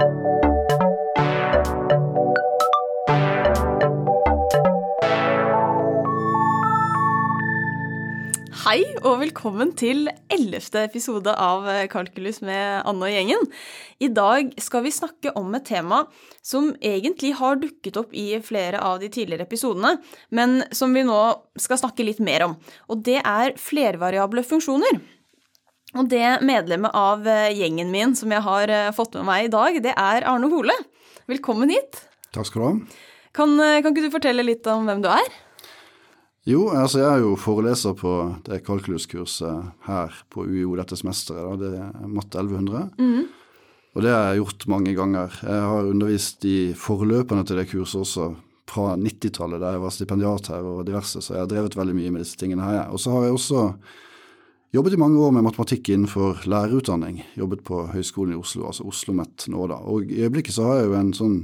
Hei og velkommen til ellevte episode av Kalkulus med Anne og gjengen. I dag skal vi snakke om et tema som egentlig har dukket opp i flere av de tidligere episodene, men som vi nå skal snakke litt mer om. Og det er flervariable funksjoner. Og det medlemmet av gjengen min som jeg har fått med meg i dag, det er Arne Hole. Velkommen hit. Takk skal du ha. Kan, kan ikke du fortelle litt om hvem du er? Jo, altså jeg er jo foreleser på det kalkuluskurset her på UiO dette semesteret. Det er matte 1100. Mm. Og det har jeg gjort mange ganger. Jeg har undervist i forløperne til det kurset også fra 90-tallet, da jeg var stipendiat her og diverse, så jeg har drevet veldig mye med disse tingene her. Og så har jeg også jobbet i mange år med matematikk innenfor lærerutdanning. Jobbet på Høgskolen i Oslo, altså Oslo OsloMet nå da. Og i øyeblikket så har jeg jo en sånn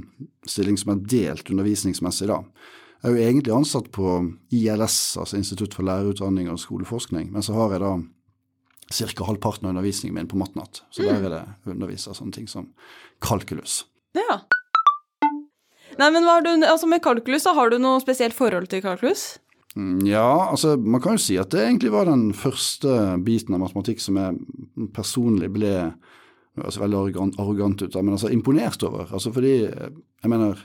stilling som er delt undervisningsmessig da. Jeg er jo egentlig ansatt på ILS, altså Institutt for lærerutdanning og skoleforskning, men så har jeg da ca. halvparten av undervisningen min på matnatt. Så der er det underviser sånne ting som kalkulus. Ja. Nei, men hva har du, altså Med kalkulus, så har du noe spesielt forhold til kalkulus? Ja, altså man kan jo si at det egentlig var den første biten av matematikk som jeg personlig ble altså veldig arrogant, arrogant ut av, men altså imponert over. Altså fordi, jeg mener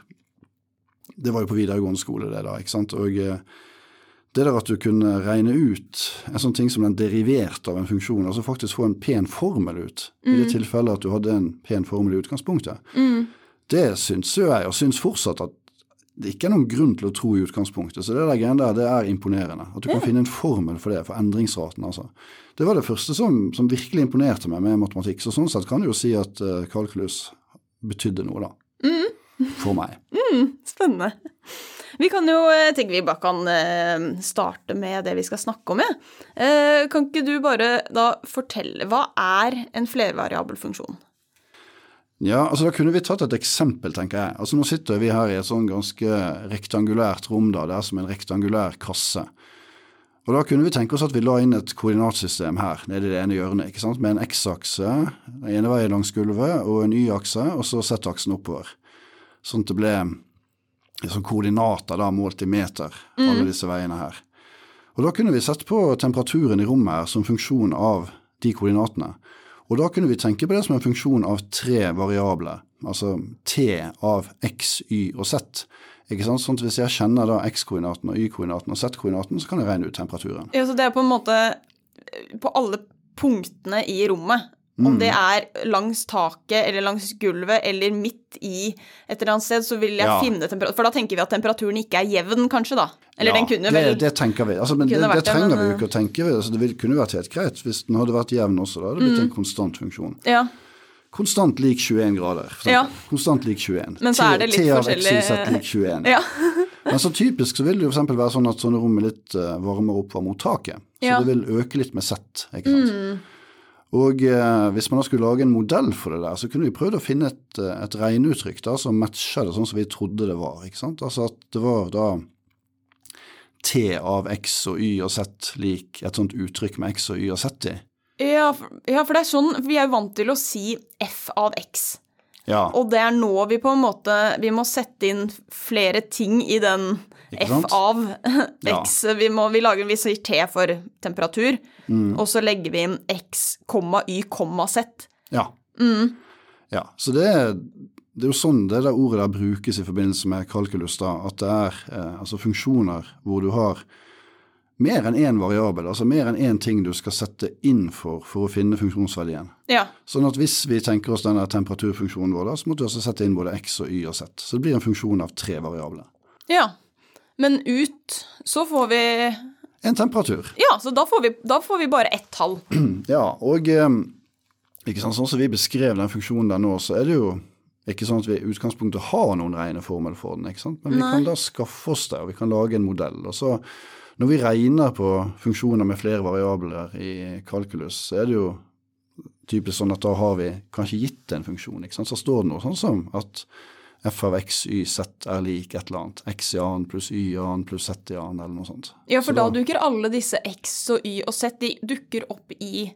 det var jo på videregående skole, det da. ikke sant? Og eh, det der at du kunne regne ut en sånn ting som den deriverte av en funksjon, altså faktisk få en pen formel ut, mm. i det mm. tilfellet at du hadde en pen formel i utgangspunktet, mm. det syns jo jeg, og syns fortsatt at det ikke er noen grunn til å tro i utgangspunktet. Så det der greiene der, det er imponerende. At du kan finne en formel for det, for endringsraten, altså. Det var det første som, som virkelig imponerte meg med matematikk. Så sånn sett kan du jo si at uh, kalkulus betydde noe, da. Mm for meg. Mm, spennende. Vi kan jo, jeg tenker vi bare kan eh, starte med det vi skal snakke om. Ja. Eh, kan ikke du bare da fortelle, hva er en flervariabel funksjon? Ja, altså Da kunne vi tatt et eksempel, tenker jeg. Altså Nå sitter vi her i et sånn ganske rektangulært rom. da, Det er som en rektangulær kasse. Og Da kunne vi tenke oss at vi la inn et koordinatsystem her, nede i det ene hjørnet, ikke sant, med en x-akse den ene veien langs gulvet og en y-akse, og så z-aksen oppover sånn at det ble liksom, koordinater da, målt i meter, mm. alle disse veiene her. Og Da kunne vi sett på temperaturen i rommet her som funksjon av de koordinatene. Og da kunne vi tenke på det som en funksjon av tre variabler, altså T av x, y og z. Ikke sant? Sånn at Hvis jeg kjenner da x-koordinaten og y-koordinaten og z-koordinaten, så kan jeg regne ut temperaturen. Ja, Så det er på en måte på alle punktene i rommet om det mm. er langs taket eller langs gulvet eller midt i et eller annet sted, så vil jeg ja. finne temperatur For da tenker vi at temperaturen ikke er jevn, kanskje, da. Eller ja, den kunne vel det, det tenker vi. Altså, men det, det, trenger vi jo ikke å tenke. Altså, det kunne vært helt greit hvis den hadde vært jevn også. Da hadde det blitt mm. en konstant funksjon. Ja. Konstant lik 21 grader. Ja. Konstant lik 21. Men så er det litt forskjellig av lik 21. Ja. Men så typisk så vil det jo f.eks. være sånn at sånne rom er litt uh, varmere oppover mot taket. Så det vil øke litt med Z. ikke sant? Mm. Og eh, hvis man da skulle lage en modell for det der, så kunne vi prøvd å finne et, eh, et regneuttrykk da, som matcha det sånn som vi trodde det var. ikke sant? Altså at det var da T av X og Y og Z lik et sånt uttrykk med X og Y og Z i. Ja, ja, for det er sånn Vi er vant til å si F av X. Ja. Og det er nå vi på en måte Vi må sette inn flere ting i den F av X. Ja. Vi, må, vi lager en viss T for temperatur, mm. og så legger vi inn X, Y, Z. Ja. Mm. ja. Så det er, det er jo sånn det der ordet der brukes i forbindelse med kalkulus, da, at det er eh, altså funksjoner hvor du har mer enn én variabel, altså mer enn én ting du skal sette inn for for å finne funksjonsverdien. Ja. Sånn at hvis vi tenker oss denne temperaturfunksjonen vår, da, så må du også sette inn både x og y og z. Så det blir en funksjon av tre variabler. Ja. Men ut så får vi En temperatur. Ja, så da får vi, da får vi bare ett tall. Ja, og ehm, ikke sant, sånn som vi beskrev den funksjonen der nå, så er det jo ikke sånn at vi i utgangspunktet har noen rene formel for den, ikke sant? men vi Nei. kan da skaffe oss det, og vi kan lage en modell. og så Når vi regner på funksjoner med flere variabler i kalkulus, så er det jo typisk sånn at da har vi kanskje gitt en funksjon. ikke sant? Så står det noe sånn som at f av x, y, z er lik et eller annet. x i annen pluss y i annen pluss z i annen, eller noe sånt. Ja, for da, da, dukker alle disse x og y og z de dukker opp i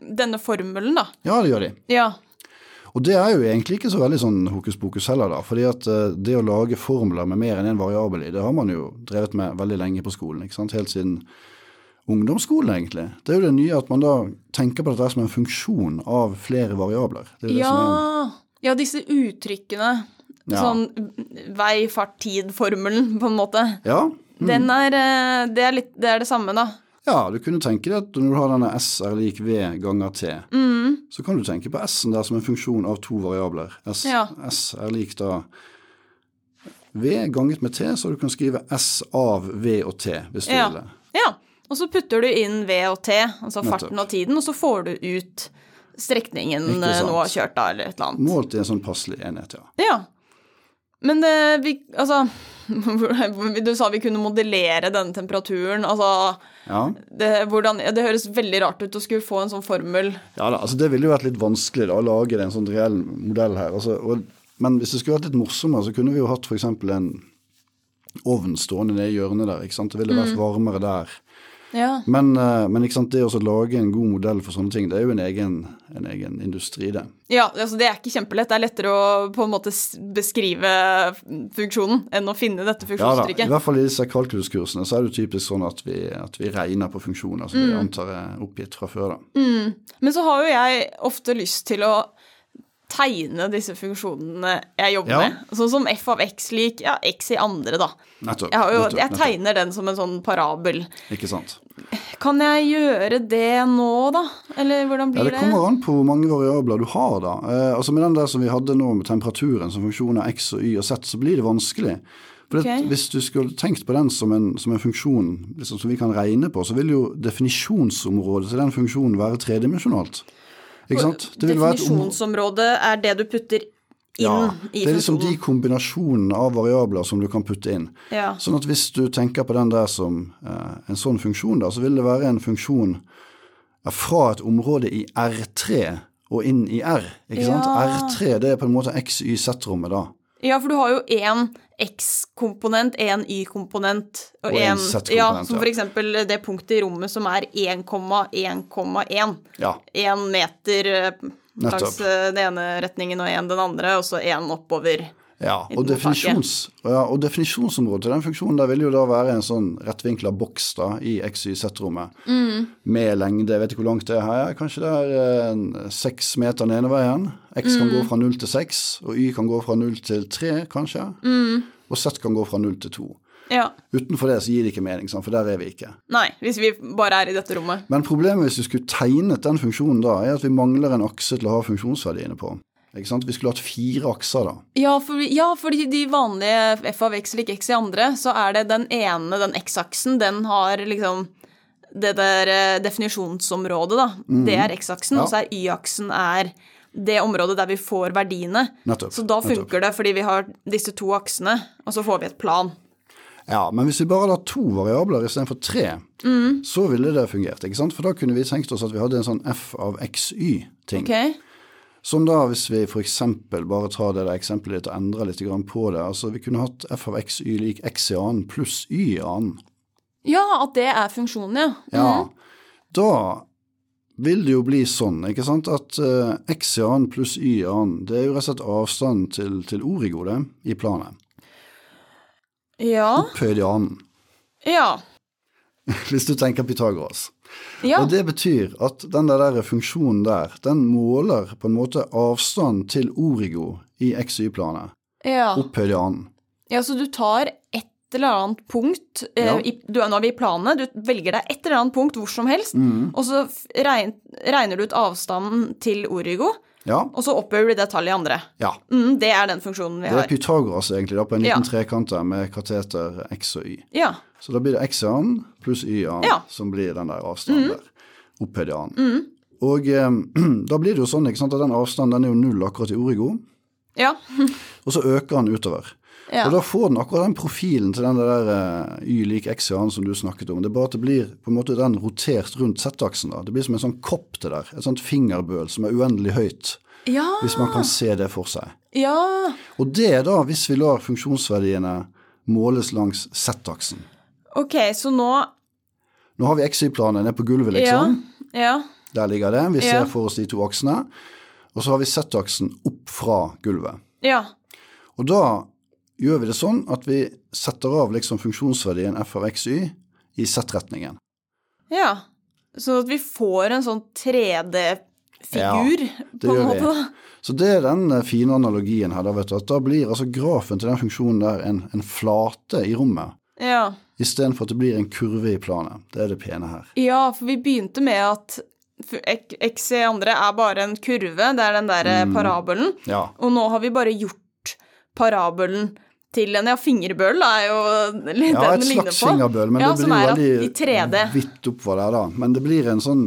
denne formelen, da. Ja, det gjør de. Ja. Og det er jo egentlig ikke så veldig sånn hokus pokus heller, da. fordi at eh, det å lage formler med mer enn én variabel i, det har man jo drevet med veldig lenge på skolen. ikke sant? Helt siden ungdomsskolen, egentlig. Det er jo det nye at man da tenker på dette som en funksjon av flere variabler. Det det Ja, ja, disse uttrykkene. Ja. Sånn vei, fart, tid-formelen, på en måte. ja, Den er, eh, det, er litt, det er det samme, da. ja, du kunne tenke deg at når du har denne S er lik V ganger T, Mm. så kan du tenke på S-en der som en funksjon av to variabler. S, Ja. S er lik da V ganget med T, så du kan skrive S av V og T, hvis du Ja. vil det. Ja, og så putter du inn V og T, altså farten og tiden, og så får du ut strekningen eh, nå har kjørt, da, eller et eller annet. Målt i en sånn passelig enhet, ja. Ja. Men det, vi, altså Du sa vi kunne modellere denne temperaturen. Altså Ja, det, hvordan, det høres veldig rart ut å skulle få en sånn formel. ja da, altså Det ville jo vært litt vanskelig da, å lage en sånn reell modell her. Altså, og, men hvis det skulle vært litt morsommere, så kunne vi jo hatt f.eks. en ovn stående nede i hjørnet der. ikke sant? Det ville vært varmere der. Ja. Men, eh, men det å lage en god modell for sånne ting, det er jo en egen, en egen industri, det. Ja, altså det er ikke kjempelett. Det er lettere å på en måte beskrive funksjonen enn å finne dette Ja da, I hvert fall i disse kalkuluskursene så er det jo typisk sånn at vi, at vi regner på funksjoner som vi Mm. antar er oppgitt fra før. da. Men så har jo jeg ofte lyst til å tegne disse funksjonene jeg jobber Ja. med. Sånn som f av x lik ja, x i andre, da. Nettopp. Jeg, har jo, nettopp, jeg nettopp. tegner den som en sånn parabel. Ikke sant. Kan jeg gjøre det nå, da? Eller hvordan blir Det Ja, det kommer an på hvor mange variabler du har. da. Eh, altså Med den der som vi hadde nå med temperaturen som funksjon av x og y og z, så blir det vanskelig. For det, Hvis du skulle tenkt på den som en, som en funksjon liksom, som vi kan regne på, så vil jo definisjonsområdet til den funksjonen være tredimensjonalt. Definisjonsområdet er det du putter inn ja, i Det er liksom de kombinasjonene av variabler som du kan putte inn. Ja. Sånn at hvis du tenker på den der som eh, en sånn funksjon, da, så vil det være en funksjon fra et område i R3 og inn i R. ikke sant? R3 det er på en måte X, Y, Z-rommet da. Ja, for du har jo én X-komponent, én Y-komponent Og en- Z-komponent, Ja, som for eksempel det punktet i rommet som er 1,1,1. Ja, Én meter eh, langs eh, den ene retningen og én den andre, og så én oppover. Ja. Og, definisjons, ja, og definisjonsområdet til den funksjonen der vil jo da være en sånn rettvinkla boks da, i X, Y, Z-rommet. Mm. Med lengde, jeg vet ikke hvor langt det er her, kanskje det er eh, meter den ene veien. X kan Mm. gå fra null til seks, og Y kan gå fra null til tre, kanskje. Mm. Og Z kan gå fra null til to. Ja. Utenfor det så gir det ikke mening, for der er vi ikke. Nei, hvis vi bare er i dette rommet. Men problemet hvis vi skulle tegnet den funksjonen da, er at vi mangler en akse til å ha funksjonsverdiene på. Ikke sant? Vi skulle hatt fire akser da. Ja, for, ja, for de vanlige f av x lik x i andre, så er det den ene, den x-aksen, den har liksom det der eh, definisjonsområdet, da. Det er x-aksen. Ja. og så er y-aksen er det området der vi får verdiene. Nettopp. Så da nettopp. det, fordi vi har disse to aksene, og så får vi et plan. Ja, men hvis vi bare hadde to variabler istedenfor tre, Mm. så ville det fungert. ikke sant? For da kunne vi tenkt oss at vi hadde en sånn f av xy-ting. Ok? Som da, hvis vi f.eks. bare tar det der eksempelet ditt og endrer litt på det, altså vi kunne hatt f av x, y lik x i annen pluss y i annen. Ja, at det er funksjonen, ja. Ja, da vil det jo bli sånn, ikke sant, at uh, x i annen pluss y i annen, det er jo rett og slett avstand til, til origodet i planet. Ja. Opphøyd i annen, Ja. hvis du tenker Pythagoras. Ja. Og det betyr at den der, funksjonen der, den måler på en måte avstand til origo i x y planet, ja. opphøyd i annen. Ja, så du tar et eller annet punkt eh, Ja. i, du, Nå er vi i planet, du velger deg et eller annet punkt hvor som helst, Mm. og så regn, regner du ut avstanden til origo, Ja, og så opphøyer du det tallet i andre. ja. Mm, det er den funksjonen vi har. Det er. Pythagoras egentlig, da, på en Ja. liten trekant der med kateter x og y. Ja. Så da blir det x-en pluss y-en Ja. Mm. som blir den der avstanden der. Opphøyd i annen. Og eh, da blir det jo sånn ikke sant, at den avstanden den er jo null akkurat i origo, Ja. og så øker den utover. Ja. Og da får den akkurat den profilen til den der uh, y lik x i annen som du snakket om. Det er bare at det blir på en måte den rotert rundt z-aksen. da. Det blir som en sånn kopp det der. Et sånt fingerbøl som er uendelig høyt, ja. hvis man kan se det for seg. Ja. Og det er da hvis vi lar funksjonsverdiene måles langs z-aksen. Ok, så nå Nå har vi XY-planet nede på gulvet, liksom. Ja. ja. Der ligger det. Vi ser for oss de to aksene. og så har vi Z-aksen opp fra gulvet. Ja. Og da gjør vi det sånn at vi setter av liksom funksjonsverdien f av xy i Z-retningen. Ja. Sånn at vi får en sånn 3D-figur, ja, på en gjør vi. Så det er den eh, fine analogien her, da, vet du, at da blir altså grafen til den funksjonen der en, en flate i rommet, Ja. Istedenfor at det blir en kurve i planet. Det er det pene her. ja, for vi begynte med at x i andre er bare en kurve, det er den derre Mm. parabelen, Ja. og nå har vi bare gjort parabelen til en ja, fingerbøl er jo litt Ja, den et ligner slags fingerbøl, men ja, det blir jo veldig 3D. hvitt oppover der, da. Men det blir en sånn,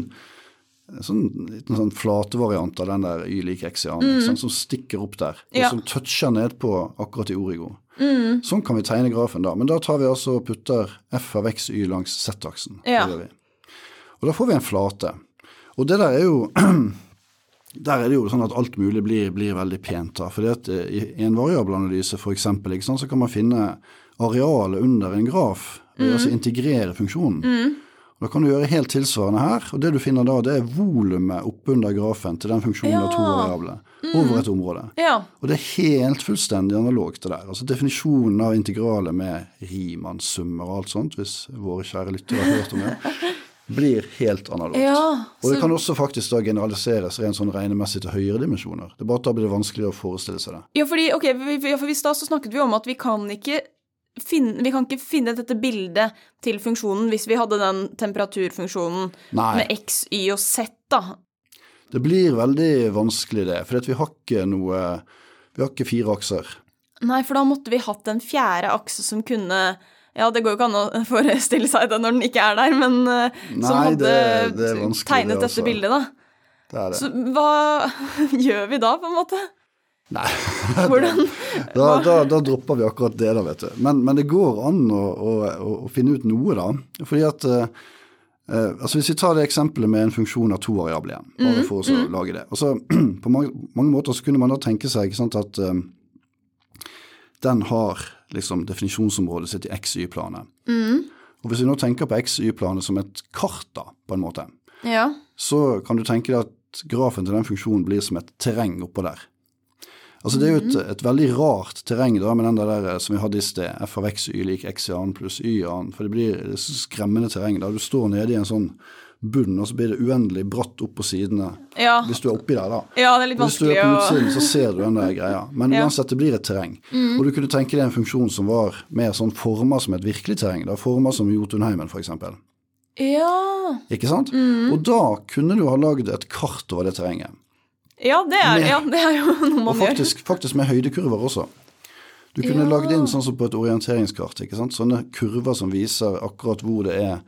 en sånn liten sånn flatevariant av den der y lik x i annen, mm. sånn, som stikker opp der, og. Ja. som toucher ned på akkurat i origo. Mm. Sånn kan vi tegne grafen da, men da tar vi altså og putter f av x y langs z-aksen. Ja. Og da får vi en flate. Og det der er jo Der er det jo sånn at alt mulig blir, blir veldig pent. da, fordi at eh, I en variabelanalyse for eksempel, sant, så kan man finne arealet under en graf, Mm. altså integrere funksjonen. Og Da kan du gjøre helt tilsvarende her, og det du finner da, det er volumet oppunder grafen til den funksjonen av to variabler variable over et område. Ja. Og det er helt fullstendig analogt, det der. Altså Definisjonen av integralet med Riemann-summer og alt sånt, hvis våre kjære lyttere har hørt om det, blir helt analogt. Ja, og det kan også faktisk da generaliseres rent sånn regnemessig til høyere dimensjoner. Det er bare at da blir det vanskeligere å forestille seg det. Ja, fordi, ok, vi- vi- for hvis da så snakket vi om at vi kan ikke finne, vi kan ikke finne dette bildet til funksjonen hvis vi hadde den temperaturfunksjonen Nei. med x, y og z, da. Det blir veldig vanskelig det, for vi har ikke noe Vi har ikke fire akser. Nei, for da måtte vi hatt en fjerde akse som kunne Ja, det går jo ikke an å forestille seg det når den ikke er der, men Nei, som hadde det- det tegnet det dette bildet, da. Det er det. Så hva gjør vi da, på en måte? Nei. Hvordan Da, da, da dropper vi akkurat det, da, vet du. Men, men det går an å, å, å, finne ut noe, da. Fordi at eh, eh, altså Hvis vi tar det eksempelet med en funksjon av to variabler igjen, bare for å så lage det. Altså, på mange, mange måter så kunne man da tenke seg ikke sant, at eh, den har liksom definisjonsområdet sitt i XY-planet. Og Hvis vi nå tenker på XY-planet som et kart, da, på en måte, Ja. så kan du tenke deg at grafen til den funksjonen blir som et terreng oppå der. Altså Det er jo et, et veldig rart terreng da, med den der som vi hadde i sted, f av x y lik x i annen pluss y i annen. For det blir det skremmende terreng. da Du står nede i en sånn bunn, og så blir det uendelig bratt opp på sidene. Ja. Hvis du er oppi der, da. ja, det er litt vanskelig. Hvis du er på utsiden, så ser du den der greia. Men Ja. Mm. uansett, det blir et terreng. Og du kunne tenke deg en funksjon som var mer sånn forma som et virkelig terreng. da, Forma som Jotunheimen, f.eks. Ja. Ikke sant? Mm. Og da kunne du ha lagd et kart over det terrenget. Ja, det er, Med- ja, det er jo noe man Og gjør. faktisk, faktisk med høydekurver også. Du kunne Ja. lagd inn sånn som på et orienteringskart. ikke sant? Sånne kurver som viser akkurat hvor det er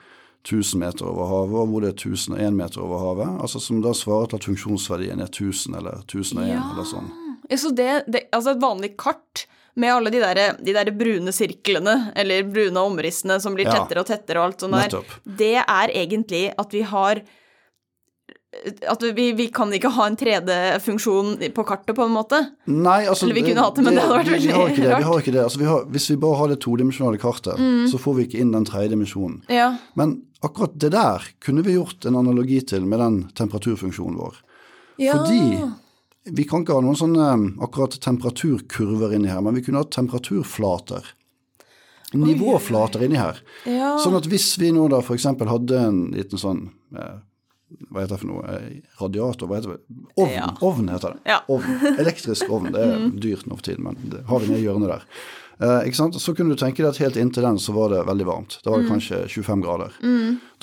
1000 meter over havet, og hvor det er 1001 meter over havet. Altså Som da svarer til at funksjonsverdien er 1000 eller 1001 Ja. eller sånn. Ja, så det, det, altså et vanlig kart med alle de der, de der brune sirklene, eller brune omrissene som blir tettere og tettere og alt sånt der, det er egentlig at vi har At vi, vi kan ikke ha en 3D-funksjon på kartet, på en måte. Nei, altså Eller vi kunne hatt det, men det hadde vært veldig vi har ikke det. rart. Vi har ikke det. Altså, vi har, hvis vi bare har det todimensjonale kartet, Mm. så får vi ikke inn den tredje dimensjonen. Ja. Men akkurat det der kunne vi gjort en analogi til med den temperaturfunksjonen vår. ja. Fordi vi kan ikke ha noen sånne um, akkurat temperaturkurver inni her, men vi kunne hatt temperaturflater. Nivåflater inni her. ja. Sånn at hvis vi nå da f.eks. hadde en liten sånn eh, Hva heter det for noe? Radiator? Hva heter det? Ovn. Ja. Ovn heter det. Ja. Ovn. Elektrisk ovn. Det er dyrt nå for tiden, men det har vi nede i hjørnet der. Eh, ikke sant? Så kunne du tenke deg at helt inntil den så var det veldig varmt. Da var det kanskje 25 grader.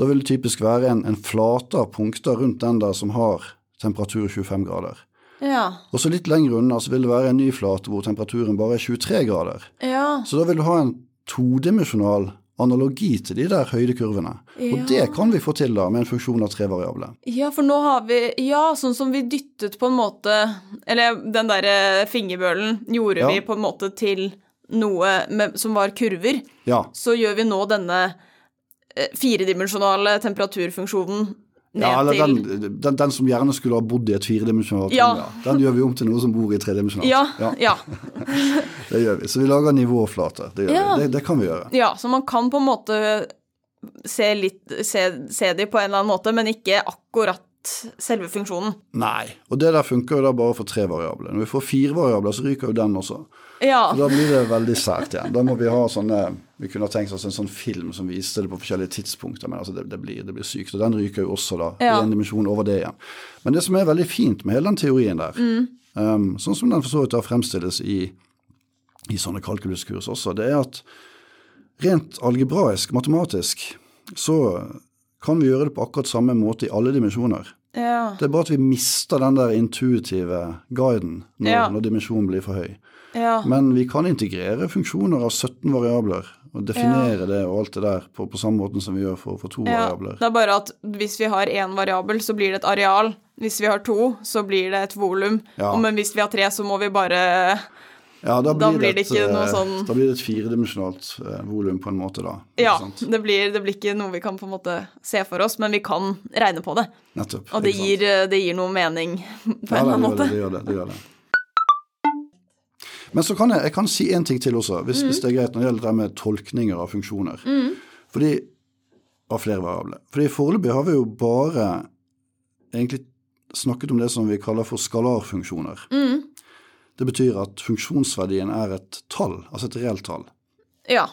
Da vil det typisk være en, en flate av punkter rundt den der som har temperatur 25 grader. ja. Og så litt lenger unna så vil det være en ny flate hvor temperaturen bare er 23 grader. ja. Så da vil du ha en todimensjonal analogi til de der høydekurvene. Ja. Og det kan vi få til da med en funksjon av tre variabler. Ja, for nå har vi Ja, sånn som vi dyttet på en måte Eller den derre fingerbølen gjorde Ja. vi på en måte til noe med, som var kurver. Ja, Så gjør vi nå denne eh, firedimensjonale temperaturfunksjonen ja eller den, den, den som gjerne skulle ha bodd i et firedimensjonalt Ja. rom. Den gjør vi om til noe som bor i tredimensjonalt. ja, ja, ja. det gjør vi. Så vi lager nivåflater. Det, Ja. vi. Det, det kan vi gjøre. Ja, så man kan på en måte se litt Se, se de på en eller annen måte, men ikke akkurat selve funksjonen. Nei. Og det der funker jo da bare for tre variabler. Når vi får fire variabler, så ryker jo den også. Ja. Så da blir det veldig sært igjen. Da må vi ha sånne Vi kunne ha tenkt oss en sånn film som viste det på forskjellige tidspunkter, men altså det, det, blir, det blir sykt. Og den ryker jo også da Ja. i en dimensjon over det igjen. Men det som er veldig fint med hele den teorien der, um, sånn som den for så vidt da fremstilles i, i sånne kalkuluskurs også, det er at rent algebraisk, matematisk, så kan vi gjøre det på akkurat samme måte i alle dimensjoner. Ja. Det er bare at vi mister den der intuitive guiden når, Ja. når dimensjonen blir for høy. ja. Men vi kan integrere funksjoner av 17 variabler og definere det og alt det der på, på samme måten som vi gjør for, for to Ja, variabler. det er bare at hvis vi har én variabel, så blir det et areal. Hvis vi har to, så blir det et volum. Men hvis vi har tre, så må vi bare Ja, da blir, da blir det et, ikke noe eh, sånn- Da blir det et firedimensjonalt eh, volum på en måte, da. Ja, det blir, det blir ikke noe vi kan på en måte se for oss, men vi kan regne på det. Nettopp. Og det gir, eh, det gir noe mening på Ja, en eller annen måte. Ja, det, gjør det, det gjør det. Men så kan jeg, jeg kan si en ting til også, hvis, hvis det er greit når det gjelder det med tolkninger av funksjoner. Fordi, Av flere variabler. Fordi foreløpig har vi jo bare egentlig snakket om det som vi kaller for skalarfunksjoner. Det betyr at funksjonsverdien er et tall, altså et reelt tall. Ja.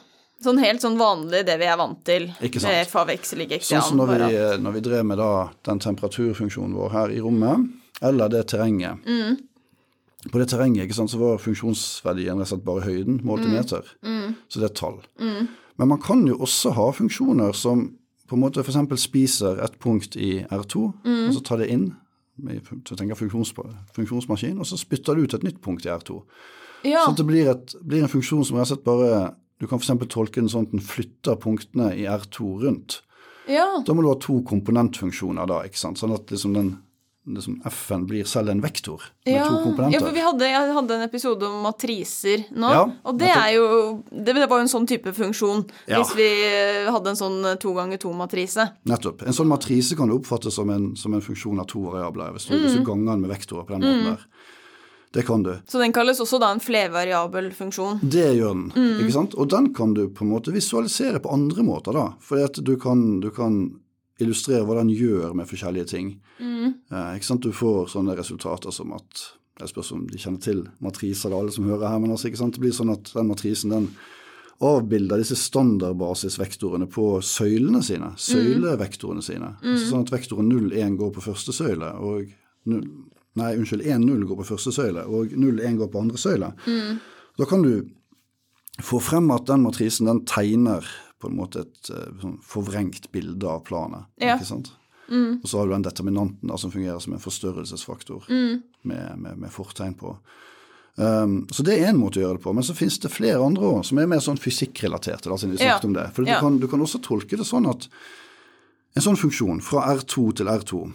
Sånn helt sånn vanlig det vi er vant til Ikke sant. Det forveksler ikke Sånn som når vi, når vi drev med da den temperaturfunksjonen vår her i rommet, eller det terrenget. På det terrenget ikke sant, så var funksjonsverdien rett og slett bare høyden målt i meter. Så det er tall. Men man kan jo også ha funksjoner som på en måte f.eks. spiser et punkt i R2, og så tar det inn i å tenke funksjons, funksjonsmaskin, og så spytter du ut et nytt punkt i R2. Ja. Sånn at det blir, et, blir en funksjon som rett og slett bare Du kan f.eks. tolke den sånn at den flytter punktene i R2 rundt. ja. Da må du ha to komponentfunksjoner da, ikke sant? Sånn at liksom den liksom F-en blir selv en vektor med Ja, to ja, for vi hadde, jeg hadde en episode om matriser nå, Ja, og det er jo Det det var jo en sånn type funksjon Ja. hvis vi eh, hadde en sånn to ganger to-matrise. Nettopp. En sånn matrise kan du oppfatte som en, som en funksjon av to variabler, hvis du, Mm. hvis du ganger den med vektorer på den måten der. Det kan du. Så den kalles også da en flervariabel funksjon. Det gjør den. Mm. ikke sant? Og den kan du på en måte visualisere på andre måter, da. Fordi at du kan, du kan illustrere hva den gjør med forskjellige ting. Mm. Eh? Du får sånne resultater som at Det spørs om de kjenner til matriser, da, alle som hører her. Men altså, det blir sånn at den matrisen den avbilder disse standardbasisvektorene på søylene sine. Søylevektorene sine. Altså, sånn at vektoren 0, 1 går på første søyle, og 0, Nei, unnskyld, 1, 0 går på første søyle, og 0, 1 går på andre søyle. Da kan du få frem at den matrisen den tegner på en måte et eh, sånn forvrengt bilde av planet. Ja. ikke sant? Og så har du den determinanten da, som fungerer som en forstørrelsesfaktor med, med, med fortegn på. Um, så det er én måte å gjøre det på. Men så finnes det flere andre òg, som er mer sånn fysikkrelaterte. da, siden vi Ja. om det. For du, kan, du kan også tolke det sånn at en sånn funksjon fra R2 til R2,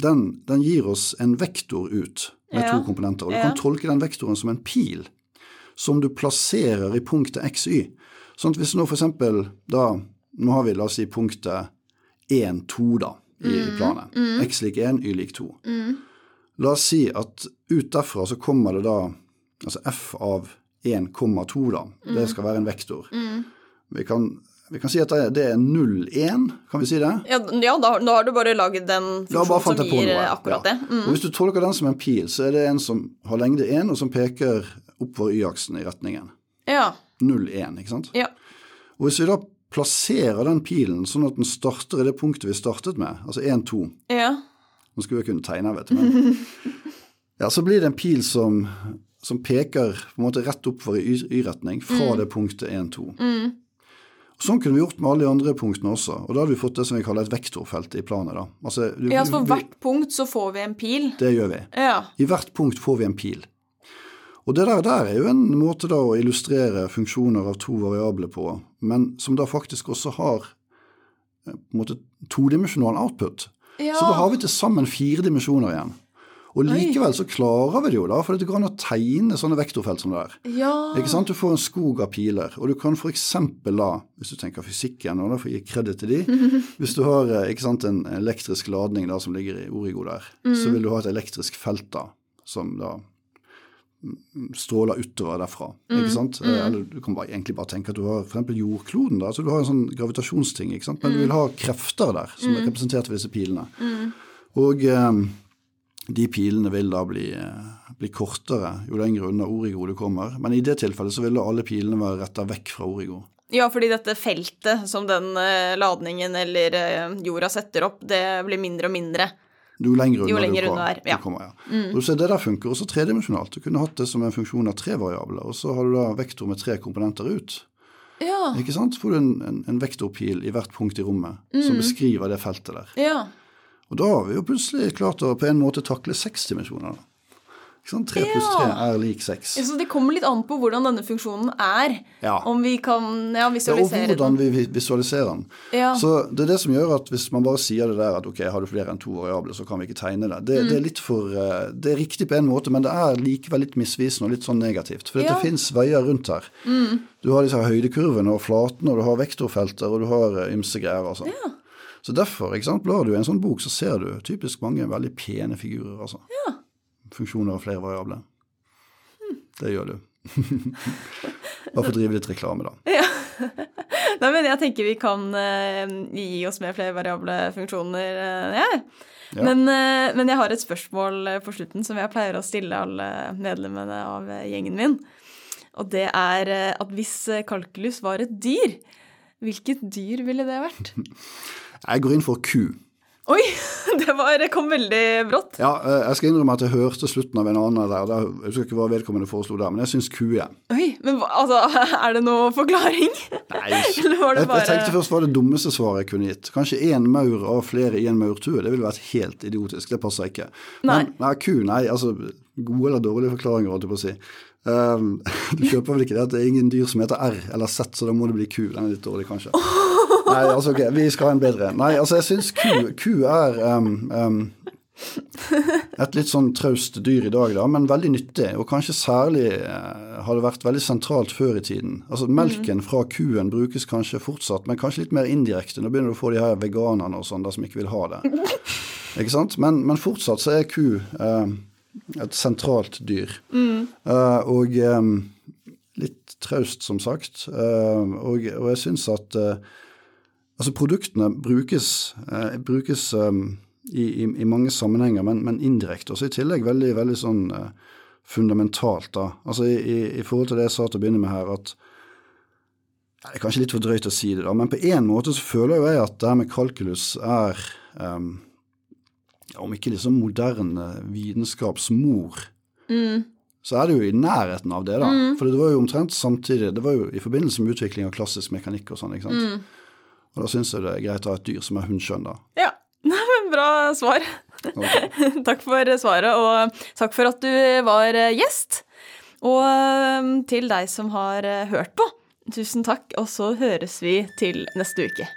den, den gir oss en vektor ut med Ja. to komponenter. Og du Ja. kan tolke den vektoren som en pil som du plasserer i punktet xy. Sånn at hvis nå eksempel da Nå har vi, la oss si, punktet 1, 2 da, i, planen. planet. X lik 1, y lik 2. La oss si at ut derfra så kommer det da altså f av 1,2 da. Det skal være en vektor. Vi, kan, vi kan si at det er, er 0,1, kan vi si det? Ja, ja da, da har du bare lagd en funksjon som gir akkurat Ja. det. Mm. Og hvis du tolker den som en pil, så er det en som har lengde 1, og som peker oppover y-aksen i retningen. Ja. 0,1, ikke sant? Ja. Og hvis vi da plasserer den pilen sånn at den starter i det punktet vi startet med, altså 1,2 Ja. Nå skulle jeg kunne tegne, vet du, men Ja, så blir det en pil som, som peker på en måte rett oppover i Y-retning fra Mm. det punktet 1,2. Mm. Sånn kunne vi gjort med alle de andre punktene også, og da hadde vi fått det som vi kaller et vektorfelt i planet. da. Altså, du- ja, så for hvert punkt så får vi en pil. Det gjør vi. Ja. I hvert punkt får vi en pil. Og det der, der er jo en måte da å illustrere funksjoner av to variabler på, men som da faktisk også har eh, på en måte todimensjonal output. Ja. Så da har vi til sammen fire dimensjoner igjen. Og likevel så klarer vi det jo, da, for det går an å tegne sånne vektorfelt som det er. Ja. Ikke sant? Du får en skog av piler, og du kan f.eks. da, hvis du tenker fysikken, og da får jeg gi kreditt til de, hvis du har eh, ikke sant, en elektrisk ladning da som ligger i Origo der, så vil du ha et elektrisk felt da, som da mm, stråler utover derfra. ikke sant? Mm. Eller du kan bare, egentlig bare tenke at du har f.eks. jordkloden, da, så du har en sånn gravitasjonsting, ikke sant? men du vil ha krefter der som er representert ved disse pilene. Og eh, de pilene vil da bli, eh, bli kortere jo lenger unna origo du kommer. Men i det tilfellet så vil da alle pilene være retta vekk fra origo. Ja, fordi dette feltet som den eh, ladningen eller eh, jorda setter opp, det blir mindre og mindre. Jo lenger unna, Jo lenger du, unna kommer, er, ja. Mm. du kommer. Ja. Og så Det der funker også tredimensjonalt. Du kunne hatt det som en funksjon av tre variabler, og så har du da vektor med tre komponenter ut. Ja. Ikke sant? Får du en, en, en vektorpil i hvert punkt i rommet Mm. som beskriver det feltet der. ja. Og da har vi jo plutselig klart å på en måte takle seks dimensjoner. da. Ikke sant? Tre pluss tre er lik seks. Så det kommer litt an på hvordan denne funksjonen er. Ja. Om vi kan ja, Ja, og hvordan den. vi vi visualiserer den. Ja. Så det er det som gjør at hvis man bare sier det der at ok, har du flere enn to variabler, så kan vi ikke tegne det. Det, Mm. det er litt for eh, Det er riktig på en måte, men det er likevel litt misvisende og litt sånn negativt. For Ja. Mm. det fins veier rundt her. Du har disse høydekurvene og flatene, og du har vektorfelter, og du har eh, ymse greier. Altså. Så derfor, ikke sant, blar du i en sånn bok, så ser du typisk mange veldig pene figurer. Altså. Funksjoner av flere variabler. Det gjør du. Bare for å drive litt reklame, da. Nei, men jeg tenker vi kan uh, gi oss med flere variable funksjoner, uh, ja. Ja. Men, uh, men jeg har et spørsmål eh, på slutten som jeg pleier å stille alle medlemmene av eh, gjengen min. Og det er eh, at hvis eh, kalkulus var et dyr, hvilket dyr ville det vært? Jeg går inn for ku. Oi! Det, var, det kom veldig brått. Ja, eh, jeg skal innrømme at jeg hørte slutten av en annen der. jeg husker ikke hva vedkommende foreslo der, men jeg syns ku er. Oi, men altså, er det noe forklaring? Nei, Eller var det jeg, bare jeg tenkte først var det dummeste svaret jeg kunne gitt. Kanskje én maur av flere i en maurtue. Det ville vært helt idiotisk. Det passer ikke. Men nei, ku, nei. Altså gode eller dårlige forklaringer, holdt jeg på å si. Um, du kjøper vel ikke det at det er ingen dyr som heter R eller Z, så da må det bli ku. Den er litt dårlig, kanskje. Nei, altså ok, vi skal ha en bedre. Nei, altså jeg syns ku, ku er um, um, et litt sånn traust dyr i dag, da, men veldig nyttig. Og kanskje særlig uh, har det vært veldig sentralt før i tiden. Altså Melken fra kuen brukes kanskje fortsatt, men kanskje litt mer indirekte. Nå begynner du å få de her veganerne og sånn der som ikke vil ha det. Ikke sant? Men, men fortsatt så er ku uh, et sentralt dyr. Eh, og um, litt traust, som sagt. Eh, og, og jeg syns at Altså, produktene brukes, eh, brukes um, i, i, i mange sammenhenger, men, men indirekte. Også i tillegg veldig, veldig sånn eh, fundamentalt, da. Altså i, i, i forhold til det jeg sa til å begynne med her, at ja, Det er kanskje litt for drøyt å si det, da, men på en måte så føler jo jeg at det her med kalkulus er um, Om ikke liksom moderne vitenskapsmor, så er det jo i nærheten av det, da. For det var jo omtrent samtidig Det var jo i forbindelse med utvikling av klassisk mekanikk og sånn, ikke sant. Og da syns jeg det er greit å ha et dyr som er hundskjønn, da. Ja, bra svar. Okay. takk for svaret, og takk for at du var eh, gjest. Og eh, til deg som har eh, hørt på, tusen takk, og så høres vi til neste uke.